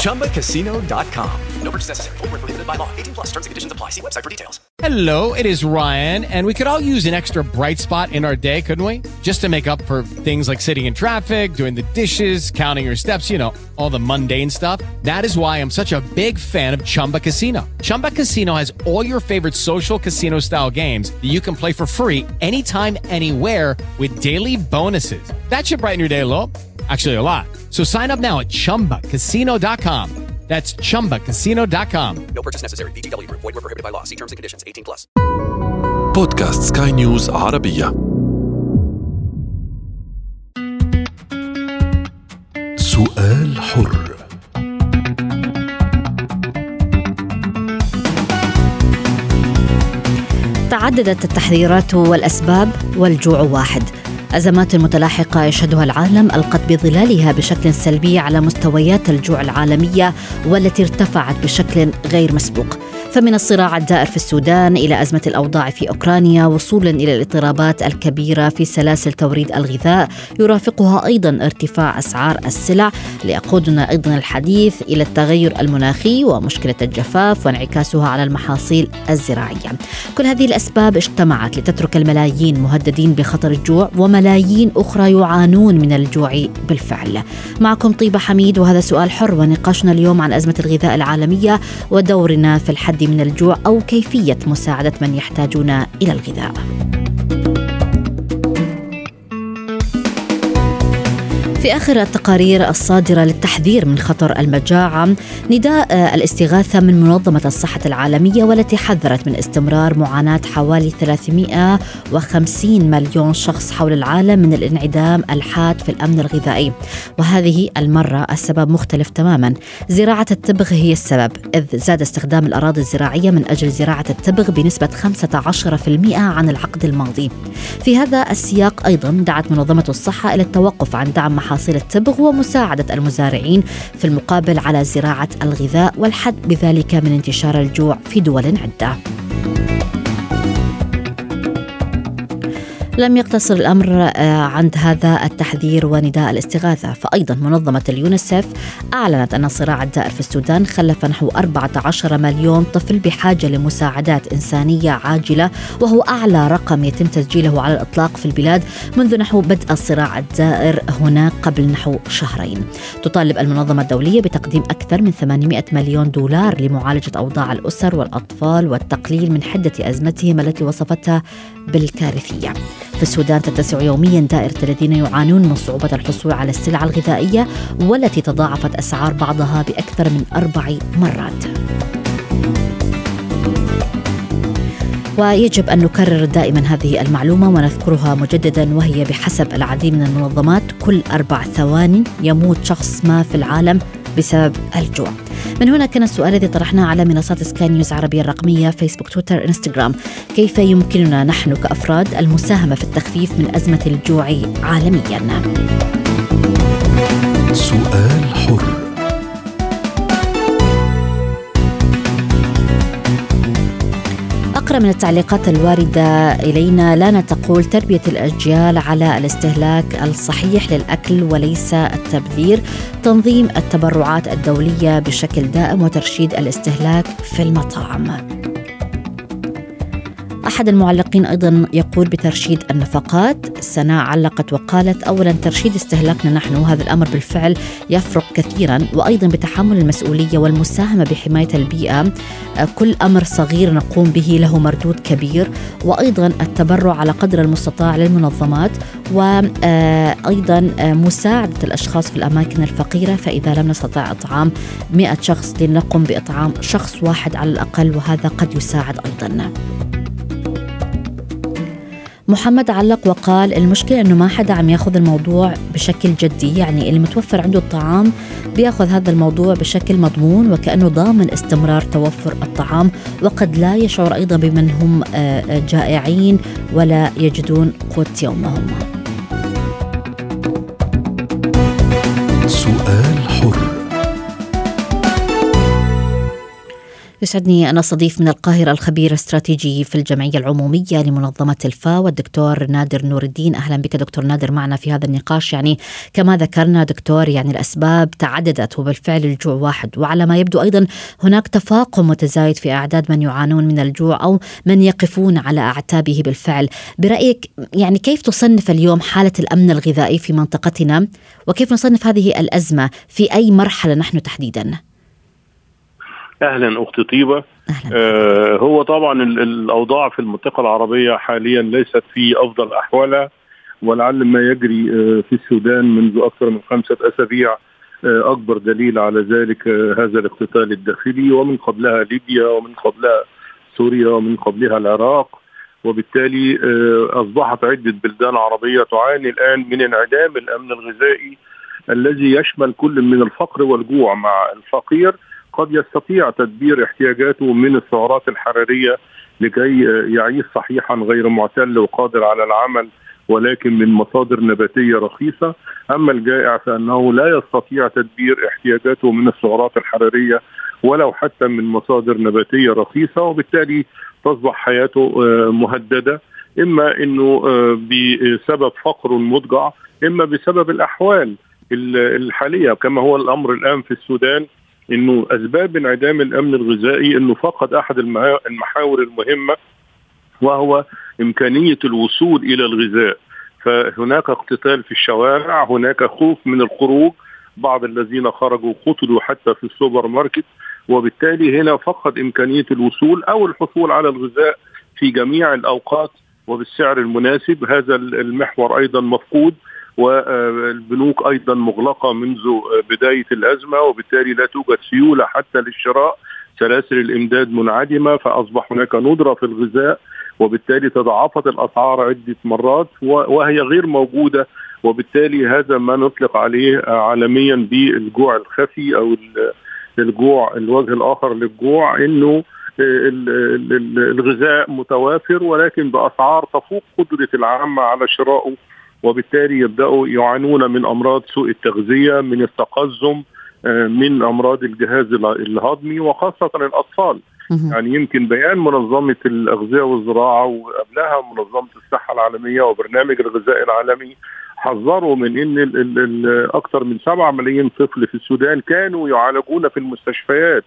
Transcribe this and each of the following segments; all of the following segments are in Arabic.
ChumbaCasino.com. No purchase necessary. Full prohibited by law. 18 plus terms and conditions apply. See website for details. Hello, it is Ryan, and we could all use an extra bright spot in our day, couldn't we? Just to make up for things like sitting in traffic, doing the dishes, counting your steps, you know, all the mundane stuff. That is why I'm such a big fan of Chumba Casino. Chumba Casino has all your favorite social casino style games that you can play for free anytime, anywhere with daily bonuses. That should brighten your day a little. Actually, a lot. So sign up now at chumbacasino.com. That's chumbacasino.com. No purchase necessary. VGW Group. Void were prohibited by law. See terms and conditions. 18 plus. بودكاست سكاي نيوز عربية سؤال حر تعددت التحذيرات والاسباب والجوع واحد أزمات متلاحقة يشهدها العالم ألقت بظلالها بشكل سلبي على مستويات الجوع العالمية والتي ارتفعت بشكل غير مسبوق. فمن الصراع الدائر في السودان إلى أزمة الأوضاع في أوكرانيا وصولا إلى الاضطرابات الكبيرة في سلاسل توريد الغذاء يرافقها أيضا ارتفاع أسعار السلع ليقودنا أيضا الحديث إلى التغير المناخي ومشكلة الجفاف وانعكاسها على المحاصيل الزراعية. كل هذه الأسباب اجتمعت لتترك الملايين مهددين بخطر الجوع وملايين أخرى يعانون من الجوع بالفعل. معكم طيبة حميد وهذا سؤال حر ونقاشنا اليوم عن أزمة الغذاء العالمية ودورنا في الحد من الجوع أو كيفية مساعدة من يحتاجون إلى الغذاء. في آخر التقارير الصادرة للتحذير من خطر المجاعة نداء الاستغاثة من منظمة الصحة العالمية والتي حذرت من استمرار معاناة حوالي 350 مليون شخص حول العالم من الانعدام الحاد في الأمن الغذائي. وهذه المرة السبب مختلف تماما. زراعة التبغ هي السبب إذ زاد استخدام الأراضي الزراعية من أجل زراعة التبغ بنسبة 15% عن العقد الماضي. في هذا السياق أيضا دعت منظمة الصحة إلى التوقف عن دعم محاصيل التبغ ومساعدة المزارعين في المقابل على زراعة الغذاء والحد بذلك من انتشار الجوع في دول عدة. لم يقتصر الأمر عند هذا التحذير ونداء الاستغاثة فايضا منظمة اليونيسف أعلنت أن الصراع الدائر في السودان خلف نحو 14 مليون طفل بحاجة لمساعدات إنسانية عاجلة وهو أعلى رقم يتم تسجيله على الإطلاق في البلاد منذ نحو بدء الصراع الدائر هناك قبل نحو شهرين. تطالب المنظمة الدولية بتقديم أكثر من 800 مليون دولار لمعالجة أوضاع الأسر والأطفال والتقليل من حدة أزمتهم التي وصفتها بالكارثية. في السودان تتسع يوميا دائرة الذين يعانون من صعوبة الحصول على السلع الغذائية والتي تضاعفت أسعار بعضها بأكثر من أربع مرات. ويجب أن نكرر دائما هذه المعلومة ونذكرها مجددا وهي بحسب العديد من المنظمات كل أربع ثوان يموت شخص ما في العالم بسبب الجوع. من هنا كان السؤال الذي طرحناه على منصات سكاي نيوز عربية الرقمية فيسبوك تويتر انستغرام كيف يمكننا نحن كأفراد المساهمة في التخفيف من أزمة الجوع عالميا؟ أقرأ من التعليقات الواردة إلينا. لانا تقول تربية الأجيال على الاستهلاك الصحيح للأكل وليس التبذير. تنظيم التبرعات الدولية بشكل دائم وترشيد الاستهلاك في المطاعم. أحد المعلقين أيضا يقول بترشيد النفقات سناء علقت وقالت أولا ترشيد استهلاكنا نحن هذا الأمر بالفعل يفرق كثيرا وأيضا بتحمل المسؤولية والمساهمة بحماية البيئة. كل أمر صغير نقوم به له مردود كبير وأيضا التبرع على قدر المستطاع للمنظمات وأيضا مساعدة الأشخاص في الأماكن الفقيرة فإذا لم نستطع إطعام 100 شخص لنقم بإطعام شخص واحد على الأقل وهذا قد يساعد أيضا. محمد علق وقال المشكلة أنه ما حدا عم ياخذ الموضوع بشكل جدي يعني اللي متوفر عنده الطعام بياخذ هذا الموضوع بشكل مضمون وكأنه ضامن استمرار توفر الطعام وقد لا يشعر أيضا بمن هم آه، جائعين ولا يجدون قوت يومهم يسعدني أن أستضيف من القاهرة الخبير الاستراتيجي في الجمعية العمومية لمنظمة الفاو الدكتور نادر نور الدين. أهلا بك دكتور نادر معنا في هذا النقاش. يعني كما ذكرنا دكتور يعني الأسباب تعددت وبالفعل الجوع واحد. وعلى ما يبدو أيضا هناك تفاقم متزايد في أعداد من يعانون من الجوع أو من يقفون على أعتابه بالفعل. برأيك يعني كيف تصنف اليوم حالة الأمن الغذائي في منطقتنا؟ وكيف نصنف هذه الأزمة؟ في أي مرحلة نحن تحديداً؟ أهلا أختي طيبة. آه هو طبعا الأوضاع في المنطقة العربية حاليا ليست في أفضل أحوالها ولعل ما يجري آه في السودان منذ أكثر من خمسة أسابيع آه أكبر دليل على ذلك آه هذا الاقتتال الداخلي ومن قبلها ليبيا ومن قبلها سوريا ومن قبلها العراق. وبالتالي أصبحت عدة بلدان عربية تعاني الآن من انعدام الأمن الغذائي الذي يشمل كل من الفقر والجوع مع الفقير. قد يستطيع تدبير احتياجاته من السعرات الحرارية لكي يعيش صحيحا غير معتل وقادر على العمل ولكن من مصادر نباتية رخيصة، أما الجائع فإنه لا يستطيع تدبير احتياجاته من السعرات الحرارية ولو حتى من مصادر نباتية رخيصة وبالتالي تصبح حياته مهددة. إما إنه بسبب فقر مضجع إما بسبب الأحوال الحالية كما هو الأمر الآن في السودان. إنه أسباب انعدام الأمن الغذائي إنه فقد أحد المحاور المهمة وهو إمكانية الوصول إلى الغذاء. فهناك اقتتال في الشوارع هناك خوف من الخروج. بعض الذين خرجوا قتلوا حتى في السوبر ماركت. وبالتالي هنا فقد إمكانية الوصول أو الحصول على الغذاء في جميع الأوقات وبالسعر المناسب. هذا المحور أيضا مفقود. والبنوك أيضا مغلقة منذ بداية الأزمة وبالتالي لا توجد سيولة حتى للشراء. سلاسل الإمداد منعدمة فأصبح هناك ندرة في الغذاء وبالتالي تضاعفت الأسعار عدة مرات وهي غير موجودة. وبالتالي هذا ما نطلق عليه عالميا بالجوع الخفي أو الجوع الوجه الآخر للجوع إنه الغذاء متوافر ولكن بأسعار تفوق قدرة العامة على شرائه. وبالتالي يبدأوا يعانون من أمراض سوء التغذية من التقزم من أمراض الجهاز الهضمي وخاصة الأطفال. يعني يمكن بيان منظمة الأغذية والزراعة وقبلها منظمة الصحة العالمية وبرنامج الغذاء العالمي حذروا من إن أكثر من 7 ملايين طفل في السودان كانوا يعالجون في المستشفيات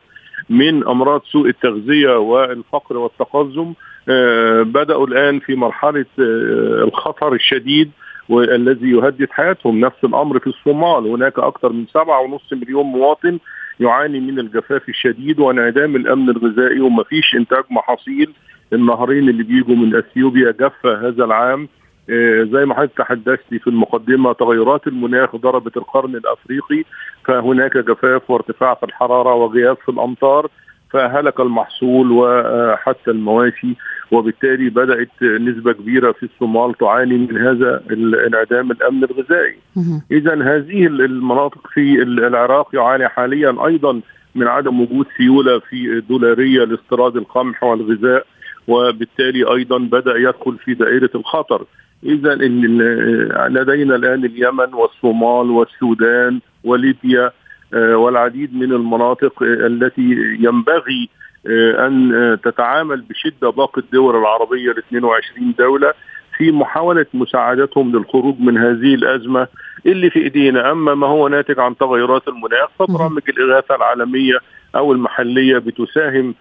من أمراض سوء التغذية والفقر والتقزم. بدأوا الآن في مرحلة الخطر الشديد والذي يهدد حياتهم نفس الأمر في الصومال. هناك أكثر من سبعة ونصف مليون مواطن يعاني من الجفاف الشديد وانعدام الأمن الغذائي وما فيش إنتاج محاصيل. النهرين اللي بيجوا من إثيوبيا جف هذا العام. زي ما حضرتك تحدثتي في المقدمة تغيرات المناخ ضربت القرن الأفريقي فهناك جفاف وارتفاع في الحرارة وغياب في الأمطار. فهلك المحصول وحتى المواشي وبالتالي بدأت نسبة كبيرة في الصومال تعاني من هذا انعدام الأمن الغذائي. اذا هذه المناطق في العراق يعاني حاليا أيضا من عدم وجود سيولة في دولاريه لاستيراد القمح والغذاء وبالتالي أيضا بدأ يدخل في دائرة الخطر. اذا لدينا الآن اليمن والصومال والسودان وليبيا والعديد من المناطق التي ينبغي أن تتعامل بشدة باقي الدول العربية ال 22 دولة في محاولة مساعدتهم للخروج من هذه الأزمة اللي في إيدينا. أما ما هو ناتج عن تغيرات المناخ فبرامج الإغاثة العالمية أو المحلية بتساهم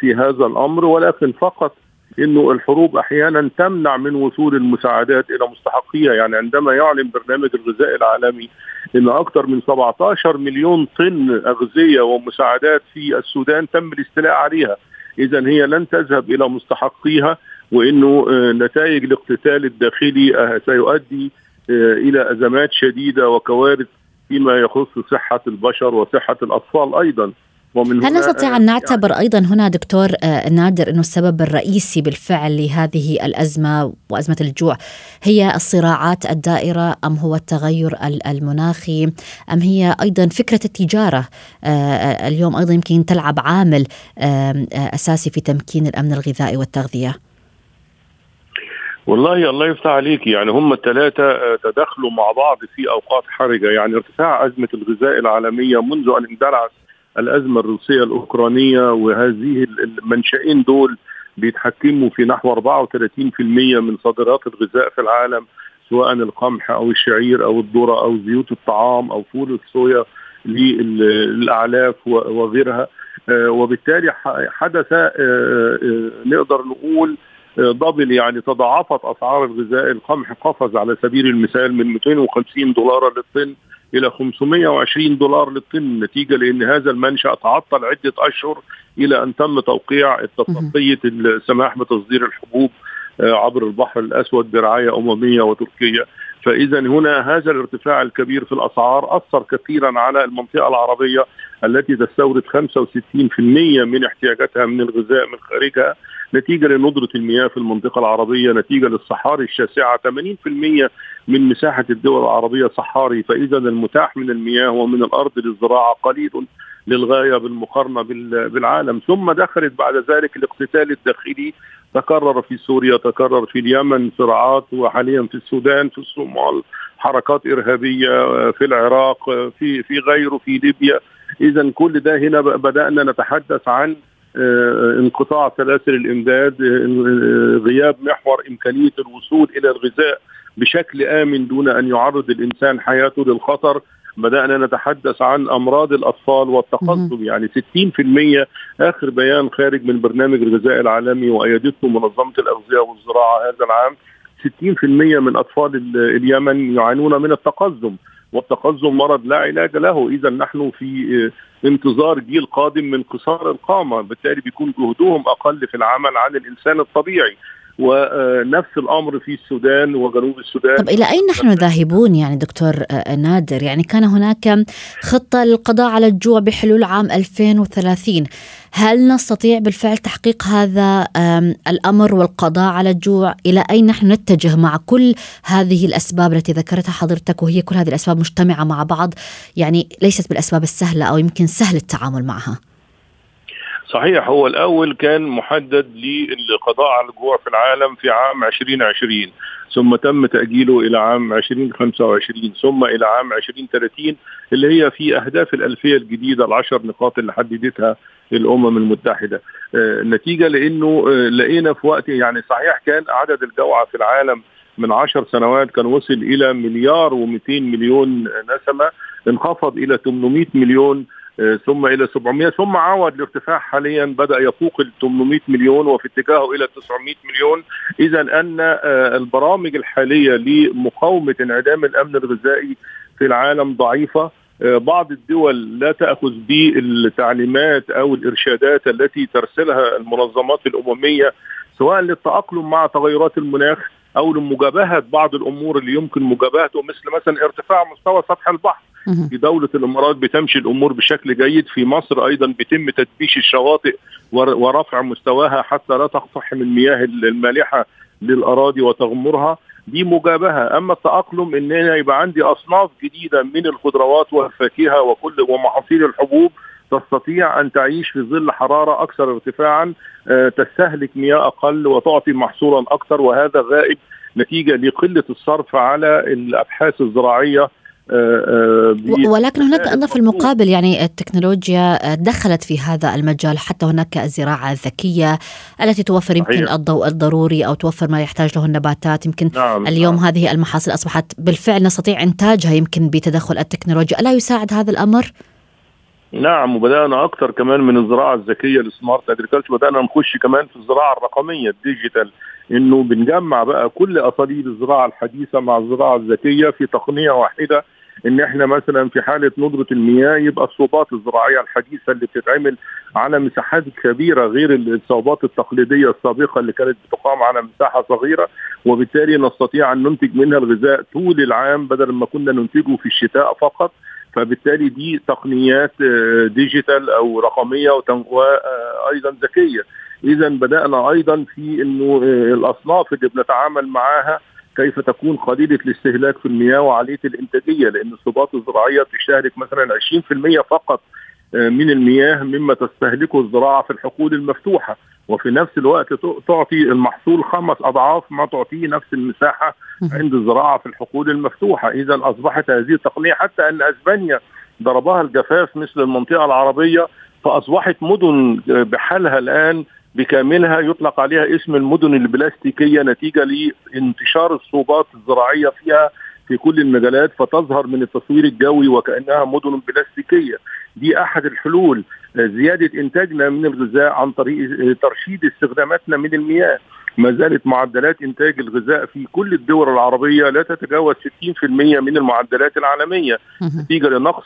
في هذا الأمر ولكن فقط إنه الحروب أحيانا تمنع من وصول المساعدات إلى مستحقيها يعني عندما يعلن برنامج الغذاء العالمي إن أكثر من 17 مليون طن أغذية ومساعدات في السودان تم الاستيلاء عليها اذا هي لن تذهب إلى مستحقيها وإنه نتائج الاقتتال الداخلي سيؤدي إلى أزمات شديدة وكوارث فيما يخص صحة البشر وصحة الأطفال أيضا. ومن هل نستطيع أن نعتبر يعني أيضا هنا دكتور نادر أنه السبب الرئيسي بالفعل لهذه الأزمة وأزمة الجوع هي الصراعات الدائرة أم هو التغير المناخي أم هي أيضا فكرة التجارة؟ اليوم أيضا يمكن تلعب عامل أساسي في تمكين الأمن الغذائي والتغذية. والله الله يفتح عليك. يعني هم الثلاثة تدخلوا مع بعض في أوقات حرجة. يعني ارتفاع أزمة الغذاء العالمية منذ أن اندلعت الأزمة الروسية الأوكرانية وهذه المنشئين دول بيتحكموا في نحو 34% من صادرات الغذاء في العالم سواء القمح أو الشعير أو الذرة أو زيوت الطعام أو فول الصويا للأعلاف وغيرها. وبالتالي حدث نقدر نقول دبل يعني تضاعفت أسعار الغذاء. القمح قفز على سبيل المثال من 250 دولار للطن إلى 520 دولار للطن. نتيجة لأن هذا المنشأ تعطل عدة أشهر إلى أن تم توقيع اتفاقيه السماح بتصدير الحبوب عبر البحر الأسود برعاية أممية وتركية. فإذا هنا هذا الارتفاع الكبير في الأسعار أثر كثيرا على المنطقة العربية التي تستورد 65% من احتياجاتها من الغذاء من خارجها. نتيجة لندرة المياه في المنطقة العربية نتيجة للصحاري الشاسعة. 80% من مساحة الدول العربية صحاري فاذا المتاح من المياه ومن الأرض للزراعة قليل للغاية بالمقارنة بالعالم. ثم دخلت بعد ذلك الاقتتال الداخلي. تكرر في سوريا تكرر في اليمن صراعات وحاليا في السودان في الصومال حركات إرهابية في العراق في في غيره في ليبيا. اذا كل ده هنا بدأنا نتحدث عن انقطاع سلاسل الإمداد غياب محور إمكانية الوصول إلى الغذاء بشكل آمن دون أن يعرض الإنسان حياته للخطر. بدأنا نتحدث عن أمراض الأطفال والتقدم. يعني 60% آخر بيان خارج من برنامج الغذاء العالمي وايدته منظمة الأغذية والزراعة هذا العام. 60% من أطفال اليمن يعانون من التقزم والتقزم مرض لا علاج له. إذا نحن في انتظار جيل قادم من قصار القامة. بالتالي بيكون جهدهم أقل في العمل عن الإنسان الطبيعي. ونفس الأمر في السودان وجنوب السودان. طب إلى أين نحن ذاهبون يعني دكتور نادر؟ يعني كان هناك خطة للقضاء على الجوع بحلول عام 2030 هل نستطيع بالفعل تحقيق هذا الأمر والقضاء على الجوع؟ إلى أين نحن نتجه مع كل هذه الأسباب التي ذكرتها حضرتك وهي كل هذه الأسباب مجتمعة مع بعض؟ يعني ليست بالأسباب السهلة أو يمكن سهل التعامل معها. صحيح هو الأول كان محدد للقضاء على الجوع في العالم في عام 2020 ثم تم تأجيله إلى عام 2025 ثم إلى عام 2030 اللي هي في أهداف الألفية الجديدة العشر نقاط اللي حددتها الأمم المتحدة. آه نتيجه لأنه آه لقينا في وقت يعني صحيح كان عدد الجوعى في العالم من عشر سنوات كان وصل إلى مليار و200 مليون نسمة انخفض إلى 800 مليون ثم إلى 700 ثم عاود الارتفاع حاليا بدأ يفوق ال 800 مليون وفي اتجاهه إلى 900 مليون. اذا أن البرامج الحالية لمقاومة انعدام الأمن الغذائي في العالم ضعيفة. بعض الدول لا تأخذ بالتعليمات أو الإرشادات التي ترسلها المنظمات الأممية سواء للتأقلم مع تغيرات المناخ أو لمجابهة بعض الأمور اللي يمكن مجابهته مثل مثلا ارتفاع مستوى سطح البحر. في دولة الإمارات بتمشي الأمور بشكل جيد. في مصر أيضا بيتم تدبيش الشواطئ ورفع مستواها حتى لا تقتحم المياه المالحة للأراضي وتغمرها. دي مجابهة. أما التأقلم إن أنا يبقى عندي أصناف جديدة من الخضروات والفاكهة وكل ومحاصيل الحبوب تستطيع أن تعيش في ظل حرارة أكثر ارتفاعا تستهلك مياه أقل وتعطي محصولا أكثر وهذا غائب نتيجة لقلة الصرف على الأبحاث الزراعية ولكن هناك أيضا في المقابل يعني التكنولوجيا دخلت في هذا المجال حتى هناك الزراعة الذكية التي توفر يمكن صحيح. الضوء الضروري أو توفر ما يحتاج له النباتات يمكن نعم اليوم نعم. هذه المحاصيل أصبحت بالفعل نستطيع إنتاجها يمكن بتدخل التكنولوجيا ألا يساعد هذا الأمر؟ نعم وبدأنا أكثر كمان من الزراعة الذكية ال smart agriculture بدأنا نخش كمان في الزراعة الرقمية ال digital إنه بنجمع بقى كل اساليب الزراعة الحديثة مع الزراعة الذكية في تقنية واحدة إن إحنا مثلا في حالة ندرة المياه يبقى الصوبات الزراعية الحديثة اللي بتتعمل على مساحات كبيرة غير الصوبات التقليدية السابقة اللي كانت بتقام على مساحة صغيرة وبالتالي نستطيع أن ننتج منها الغذاء طول العام بدل ما كنا ننتجه في الشتاء فقط. فبالتالي دي تقنيات آه، ديجيتال أو رقمية وأيضا ذكية. اذا بدأنا أيضا في إنه آه، الأصناف اللي بنتعامل معاها كيف تكون قليلة الاستهلاك في المياه وعاليه الإنتاجية؟ لأن الصوبات الزراعية تشارك مثلا 20% فقط آه، من المياه مما تستهلكه الزراعة في الحقول المفتوحة. وفي نفس الوقت تعطي المحصول خمس أضعاف ما تعطيه نفس المساحة عند الزراعة في الحقول المفتوحة، إذا أصبحت هذه التقنية حتى أن أسبانيا ضربها الجفاف مثل المنطقة العربية فأصبحت مدن بحالها الآن بكاملها يطلق عليها اسم المدن البلاستيكية نتيجة لانتشار الصوبات الزراعية فيها في كل المجالات فتظهر من التصوير الجوي وكأنها مدن بلاستيكية. دي أحد الحلول زياده إنتاجنا من الغذاء عن طريق ترشيد استخداماتنا من المياه. ما زالت معدلات إنتاج الغذاء في كل الدول العربية لا تتجاوز 60% من المعدلات العالمية. نتيجة لنقص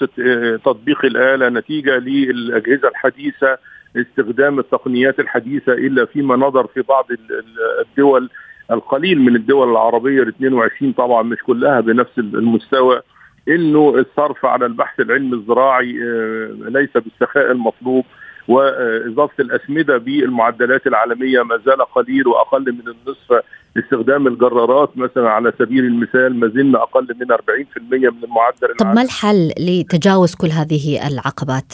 تطبيق الآلة نتيجة للأجهزة الحديثة استخدام التقنيات الحديثة إلا فيما نظر في بعض الدول القليل من الدول العربية ال 22 طبعا مش كلها بنفس المستوى إنه الصرف على البحث العلمي الزراعي آه، ليس بالسخاء المطلوب وإضافة الأسمدة بالمعدلات العالمية ما زال قليل وأقل من النصف استخدام الجرارات مثلا على سبيل المثال ما زلنا أقل من 40% من المعدل طب ما الحل لتجاوز كل هذه العقبات؟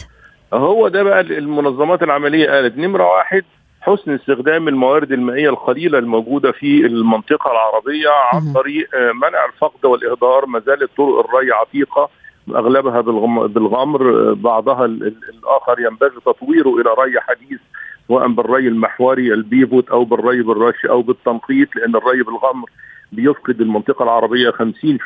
هو ده بقى المنظمات العملية قالت نمرة واحد حسن استخدام الموارد المائية القليلة الموجودة في المنطقة العربية عن طريق آه، منع الفقد والإهدار ما زالت طرق الري عتيقة أغلبها بالغمر بعضها الآخر ينبغي تطويره إلى ري حديث سواء بالري المحوري ال pivot أو بالري بالرش أو بالتنقيط لأن الري بالغمر بيفقد المنطقة العربية 50%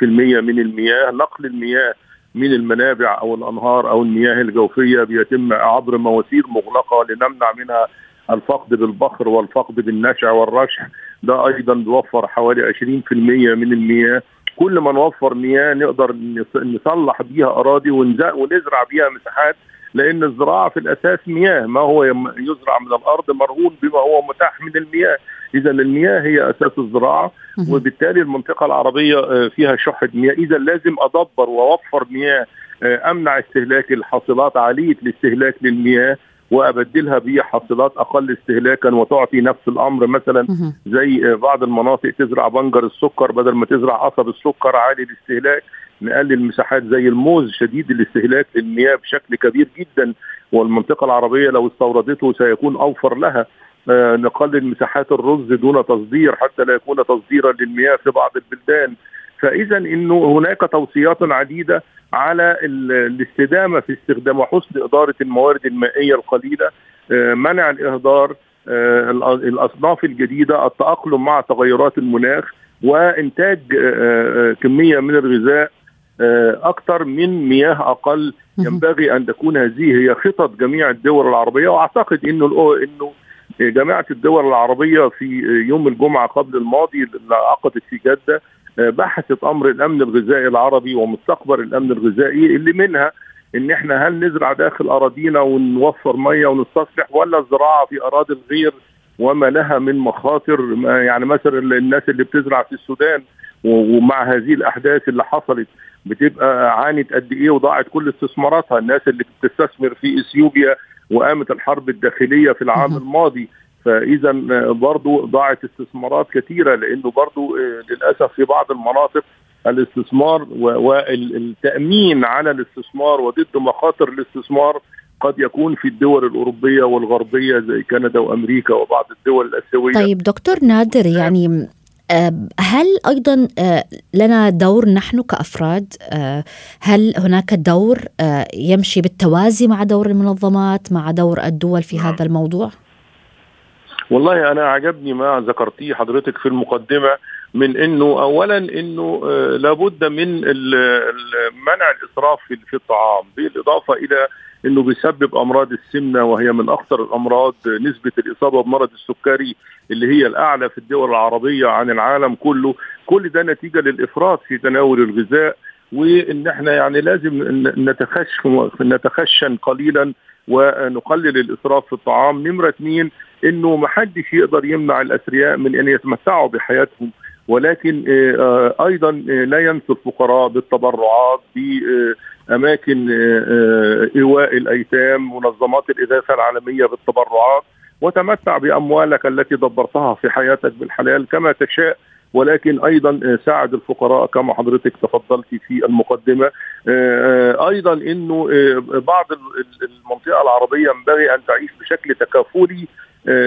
من المياه نقل المياه من المنابع أو الأنهار أو المياه الجوفية بيتم عبر مواسير مغلقة لنمنع منها الفقد بالبخر والفقد بالنشع والرشح. ده أيضا بيوفر حوالي 20% من المياه. كل ما نوفر مياه نقدر نصلح بيها أراضي ونزرع بيها مساحات لأن الزراعة في الأساس مياه. ما هو يزرع من الأرض مرهون بما هو متاح من المياه. إذا المياه هي أساس الزراعة وبالتالي المنطقة العربية آه، فيها شحة مياه. إذا لازم أدبر وأوفر مياه آه، أمنع استهلاك الحاصلات عاليه الاستهلاك للمياه وأبدلها بحاصلات أقل استهلاكا وتعطي نفس الأمر. مثلا زي بعض المناطق تزرع بنجر السكر. بدل ما تزرع قصب السكر عالي الاستهلاك نقلل مساحات زي الموز شديد الاستهلاك للمياه بشكل كبير جدا والمنطقة العربية لو استوردته سيكون أوفر لها. آه نقلل مساحات الرز دون تصدير حتى لا يكون تصديرا للمياه في بعض البلدان. فاذا انه هناك توصيات عديدة على الاستدامة في استخدام وحسن إدارة الموارد المائية القليلة. آه، منع الإهدار آه، الأصناف الجديدة التأقلم مع تغيرات المناخ وإنتاج آه، كمية من الغذاء أكثر من مياه أقل ينبغي أن تكون هذه هي خطط جميع الدول العربية وأعتقد إنه إنه جامعة الدول العربية في يوم الجمعة قبل الماضي اللي عقدت في جدة بحثت أمر الأمن الغذائي العربي ومستقبل الأمن الغذائي اللي منها إن إحنا هل نزرع داخل أراضينا ونوفر ميه ونستصلح ولا الزراعة في أراضي الغير وما لها من مخاطر؟ يعني مثلا الناس اللي بتزرع في السودان ومع هذه الأحداث اللي حصلت بتبقى عانت قد إيه وضاعت كل استثماراتها. الناس اللي بتستثمر في إثيوبيا وقامت الحرب الداخلية في العام الماضي. فإذا برضو ضاعت استثمارات كثيره لأنه برضو آه، للأسف في بعض المناطق الاستثمار والتامين على الاستثمار وضد مخاطر الاستثمار قد يكون في الدول الأوروبية والغربية زي كندا وأمريكا وبعض الدول الآسيوية. طيب دكتور نادر يعني هل أيضا آه، لنا دور نحن كأفراد هل هناك دور يمشي بالتوازي مع دور المنظمات مع دور الدول في هذا الموضوع؟ والله أنا عجبني ما ذكرتيه حضرتك في المقدمة من إنه اولا إنه آه، لابد من منع الإسراف في الطعام بالإضافة إلى إنه بيسبب أمراض السمنة وهي من أخطر الأمراض نسبة الإصابة بمرض السكري اللي هي الأعلى في الدول العربية عن العالم كله. كل ده نتيجة للإفراط في تناول الغذاء وإن إحنا يعني لازم نتخشن نتخشن قليلا ونقلل الإسراف في الطعام. نمرة اثنين إنه ما حدش يقدر يمنع الأثرياء من أن يتمتعوا بحياتهم. ولكن آه، آه، أيضا آه، لا ينسى الفقراء بالتبرعات باماكن إيواء الأيتام منظمات الإغاثة العالمية بالتبرعات. وتمتع بأموالك التي دبرتها في حياتك بالحلال كما تشاء. ولكن أيضا ساعد الفقراء كما حضرتك تفضلت في المقدمة. أيضا إنه بعض المنطقة العربية ينبغي أن تعيش بشكل تكافلي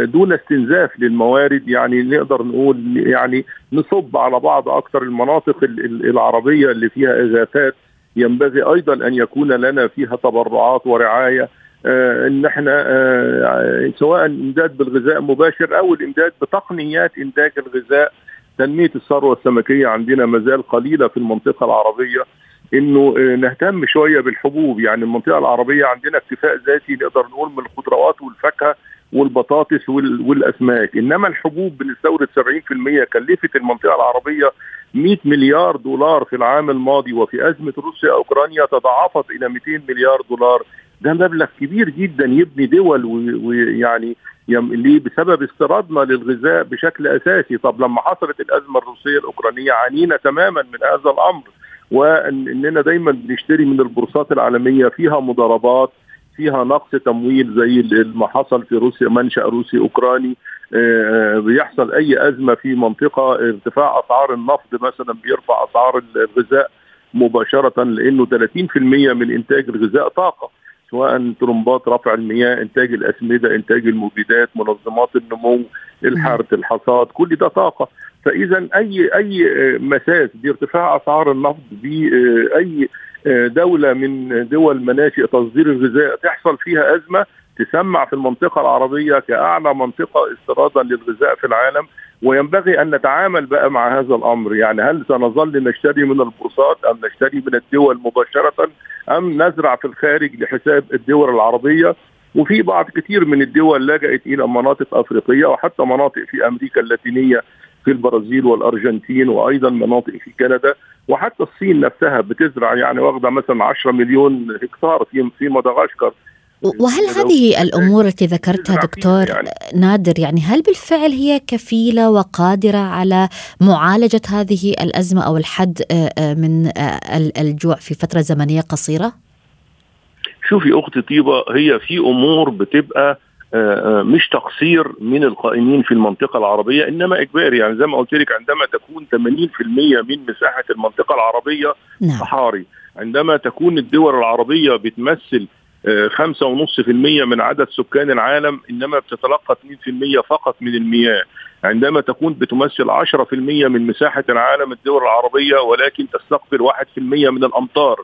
دون استنزاف للموارد يعني نقدر نقول يعني نصب على بعض أكثر المناطق العربية اللي فيها اغاثات ينبغي أيضا أن يكون لنا فيها تبرعات ورعاية. آه إن إحنا آه سواء إمداد بالغذاء مباشر أو الإمداد بتقنيات انتاج الغذاء. تنمية الثروة السمكية عندنا مازال قليلة في المنطقة العربية. إنه آه نهتم شوية بالحبوب. يعني المنطقة العربية عندنا اكتفاء ذاتي نقدر نقول من الخضروات والفاكهة. والبطاطس والأسماك. إنما الحبوب بنستورد 70% كلفت المنطقة العربية 100 مليار دولار في العام الماضي وفي أزمة روسيا أوكرانيا تضاعفت إلى 200 مليار دولار. ده مبلغ كبير جدا يبني دول ويعني ليه؟ بسبب استيرادنا للغذاء بشكل أساسي. طب لما حصلت الأزمة الروسية الأوكرانية عانينا تماما من هذا الأمر واننا دايما بنشتري من البورصات العالمية فيها مضاربات فيها نقص تمويل زي ما حصل في روسيا منشأ روسي أوكراني. بيحصل أي أزمة في منطقة ارتفاع أسعار النفط مثلا بيرفع أسعار الغذاء مباشرة لأنه 30% من إنتاج الغذاء طاقة. سواء طرمبات رفع المياه إنتاج الأسمدة إنتاج المبيدات منظمات النمو الحرث الحصاد كل ده طاقة. فإذا أي أي مساس بارتفاع أسعار النفط باي دولة من دول مناشئ تصدير الغذاء تحصل فيها أزمة تسمع في المنطقة العربية كأعلى منطقة استيرادا للغذاء في العالم وينبغي أن نتعامل بقى مع هذا الأمر. يعني هل سنظل نشتري من البورصات أم نشتري من الدول مباشرة أم نزرع في الخارج لحساب الدول العربية؟ وفي بعض كثير من الدول لجأت إلى مناطق أفريقية وحتى مناطق في أمريكا اللاتينية في البرازيل والأرجنتين وأيضا مناطق في كندا. وحتى الصين نفسها بتزرع يعني واخدة مثلا 10 مليون هكتار في في مدغشقر. وهل هذه الأمور التي ذكرتها دكتور يعني نادر يعني هل بالفعل هي كفيلة وقادرة على معالجة هذه الأزمة أو الحد من الجوع في فترة زمنية قصيرة؟ شوفي أختي طيبة هي في أمور بتبقى مش تقصير من القائمين في المنطقة العربية إنما إجباري يعني زي ما قلت لك عندما تكون 80% من مساحة المنطقة العربية نعم. صحاري عندما تكون الدول العربية بتمثل خمسة ونص في المية من عدد سكان العالم إنما بتتلقى 2% فقط من المياه. عندما تكون بتمثل 10% من مساحة العالم الدول العربية ولكن تستقبل 1% من الأمطار.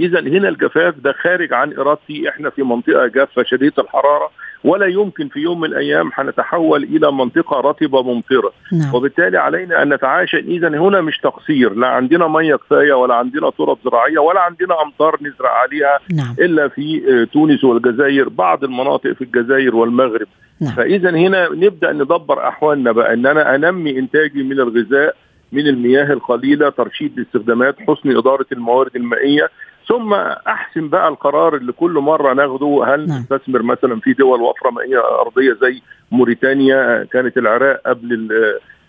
إذا هنا الجفاف ده خارج عن إرادتي إحنا في منطقة جافة شديدة الحرارة ولا يمكن في يوم من الأيام حنتحول إلى منطقة رطبة ممطرة نعم. وبالتالي علينا أن نتعايش إذا هنا مش تقصير لا عندنا مية كفاية ولا عندنا تراب زراعية ولا عندنا أمطار نزرع عليها نعم. إلا في تونس والجزائر بعض المناطق في الجزائر والمغرب نعم. فإذا هنا نبدأ ندبر أحوالنا بقى إن أنا أنمي إنتاجي من الغذاء من المياه القليلة ترشيد الاستخدامات حسن إدارة الموارد المائية ثم احسن بقى القرار اللي كل مرة ناخده هل نعم. نستثمر مثلا في دول وفرة مائية أرضية زي موريتانيا كانت العراق قبل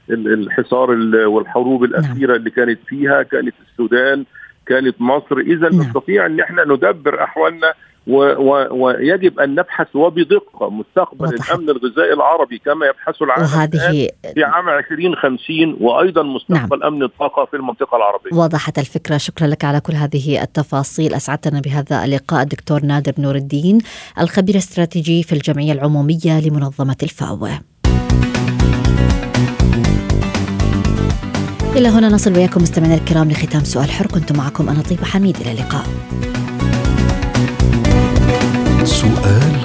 الحصار والحروب الأخيرة نعم. اللي كانت فيها كانت السودان كانت مصر اذا نعم. نستطيع إن إحنا ندبر أحوالنا ويجب أن نبحث وبدقة مستقبل. الأمن الغذائي العربي كما يبحث العالم وهذه في عام 2050 وأيضا مستقبل نعم. أمن الطاقة في المنطقة العربية. وضحت الفكرة، شكرا لك على كل هذه التفاصيل، أسعدتنا بهذا اللقاء الدكتور نادر نور الدين الخبير الاستراتيجي في الجمعية العمومية لمنظمة الفاو. إلى هنا نصل وياكم مستمعينا الكرام لختام سؤال حر كنت معكم أنا طيبة حميد إلى اللقاء سؤال